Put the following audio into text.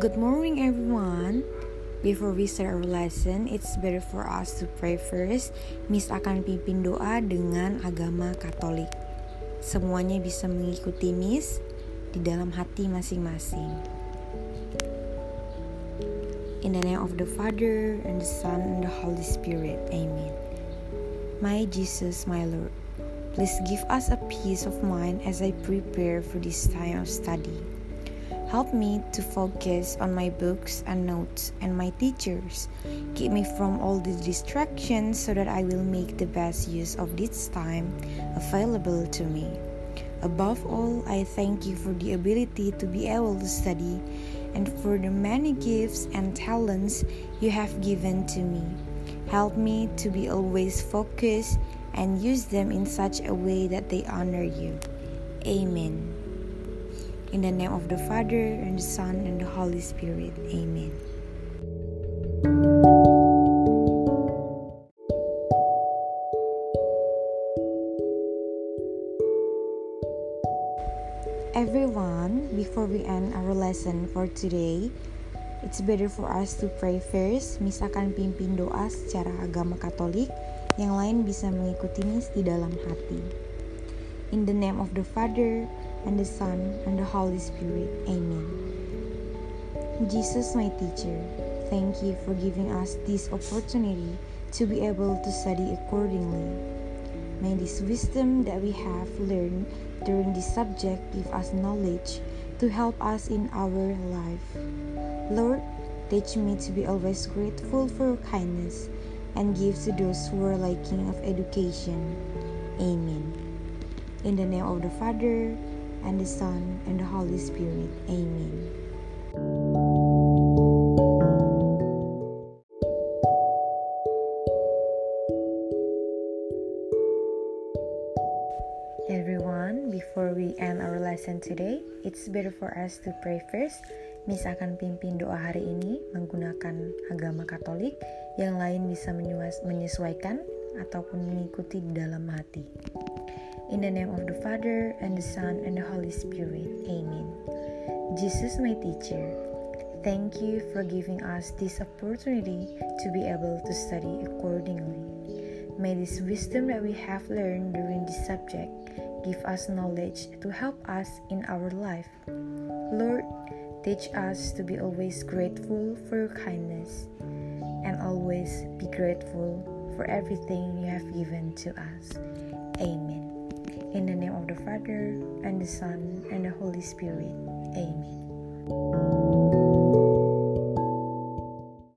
Good morning, everyone. Before we start our lesson, it's better for us to pray first. Miss akan pimpin doa dengan agama Katolik. Semuanya bisa mengikuti Miss di dalam hati masing-masing. In the name of the Father, and the Son, and the Holy Spirit. Amen. My Jesus, my Lord, please give us a peace of mind as I prepare for this time of study. Help me to focus on my books and notes and my teachers. Keep me from all the distractions so that I will make the best use of this time available to me. Above all, I thank you for the ability to be able to study and for the many gifts and talents you have given to me. Help me to be always focused and use them in such a way that they honor you. Amen. In the name of the Father, and the Son, and the Holy Spirit. Amen. Everyone, before we end our lesson for today, it's better for us to pray first. Miss akan pimpin doa secara agama Katolik, yang lain bisa mengikuti Miss di dalam hati. In the name of the Father, and the Son, and the Holy Spirit. Amen. Jesus, my teacher, thank you for giving us this opportunity to be able to study accordingly. May this wisdom that we have learned during this subject give us knowledge to help us in our life. Lord, teach me to be always grateful for your kindness and give to those who are lacking of education. Amen. In the name of the Father, and the Son, and the Holy Spirit. Amen. Everyone, before we end our lesson today, it's better for us to pray first. Miss akan pimpin doa hari ini menggunakan agama Katolik, yang lain bisa menyesuaikan ataupun mengikuti di dalam hati. In the name of the Father, and the Son, and the Holy Spirit. Amen. Jesus, my teacher, thank you for giving us this opportunity to be able to study accordingly. May this wisdom that we have learned during this subject give us knowledge to help us in our life. Lord, teach us to be always grateful for your kindness and always be grateful for everything you have given to us. Amen. In the name of the Father, and the Son, and the Holy Spirit. Amen.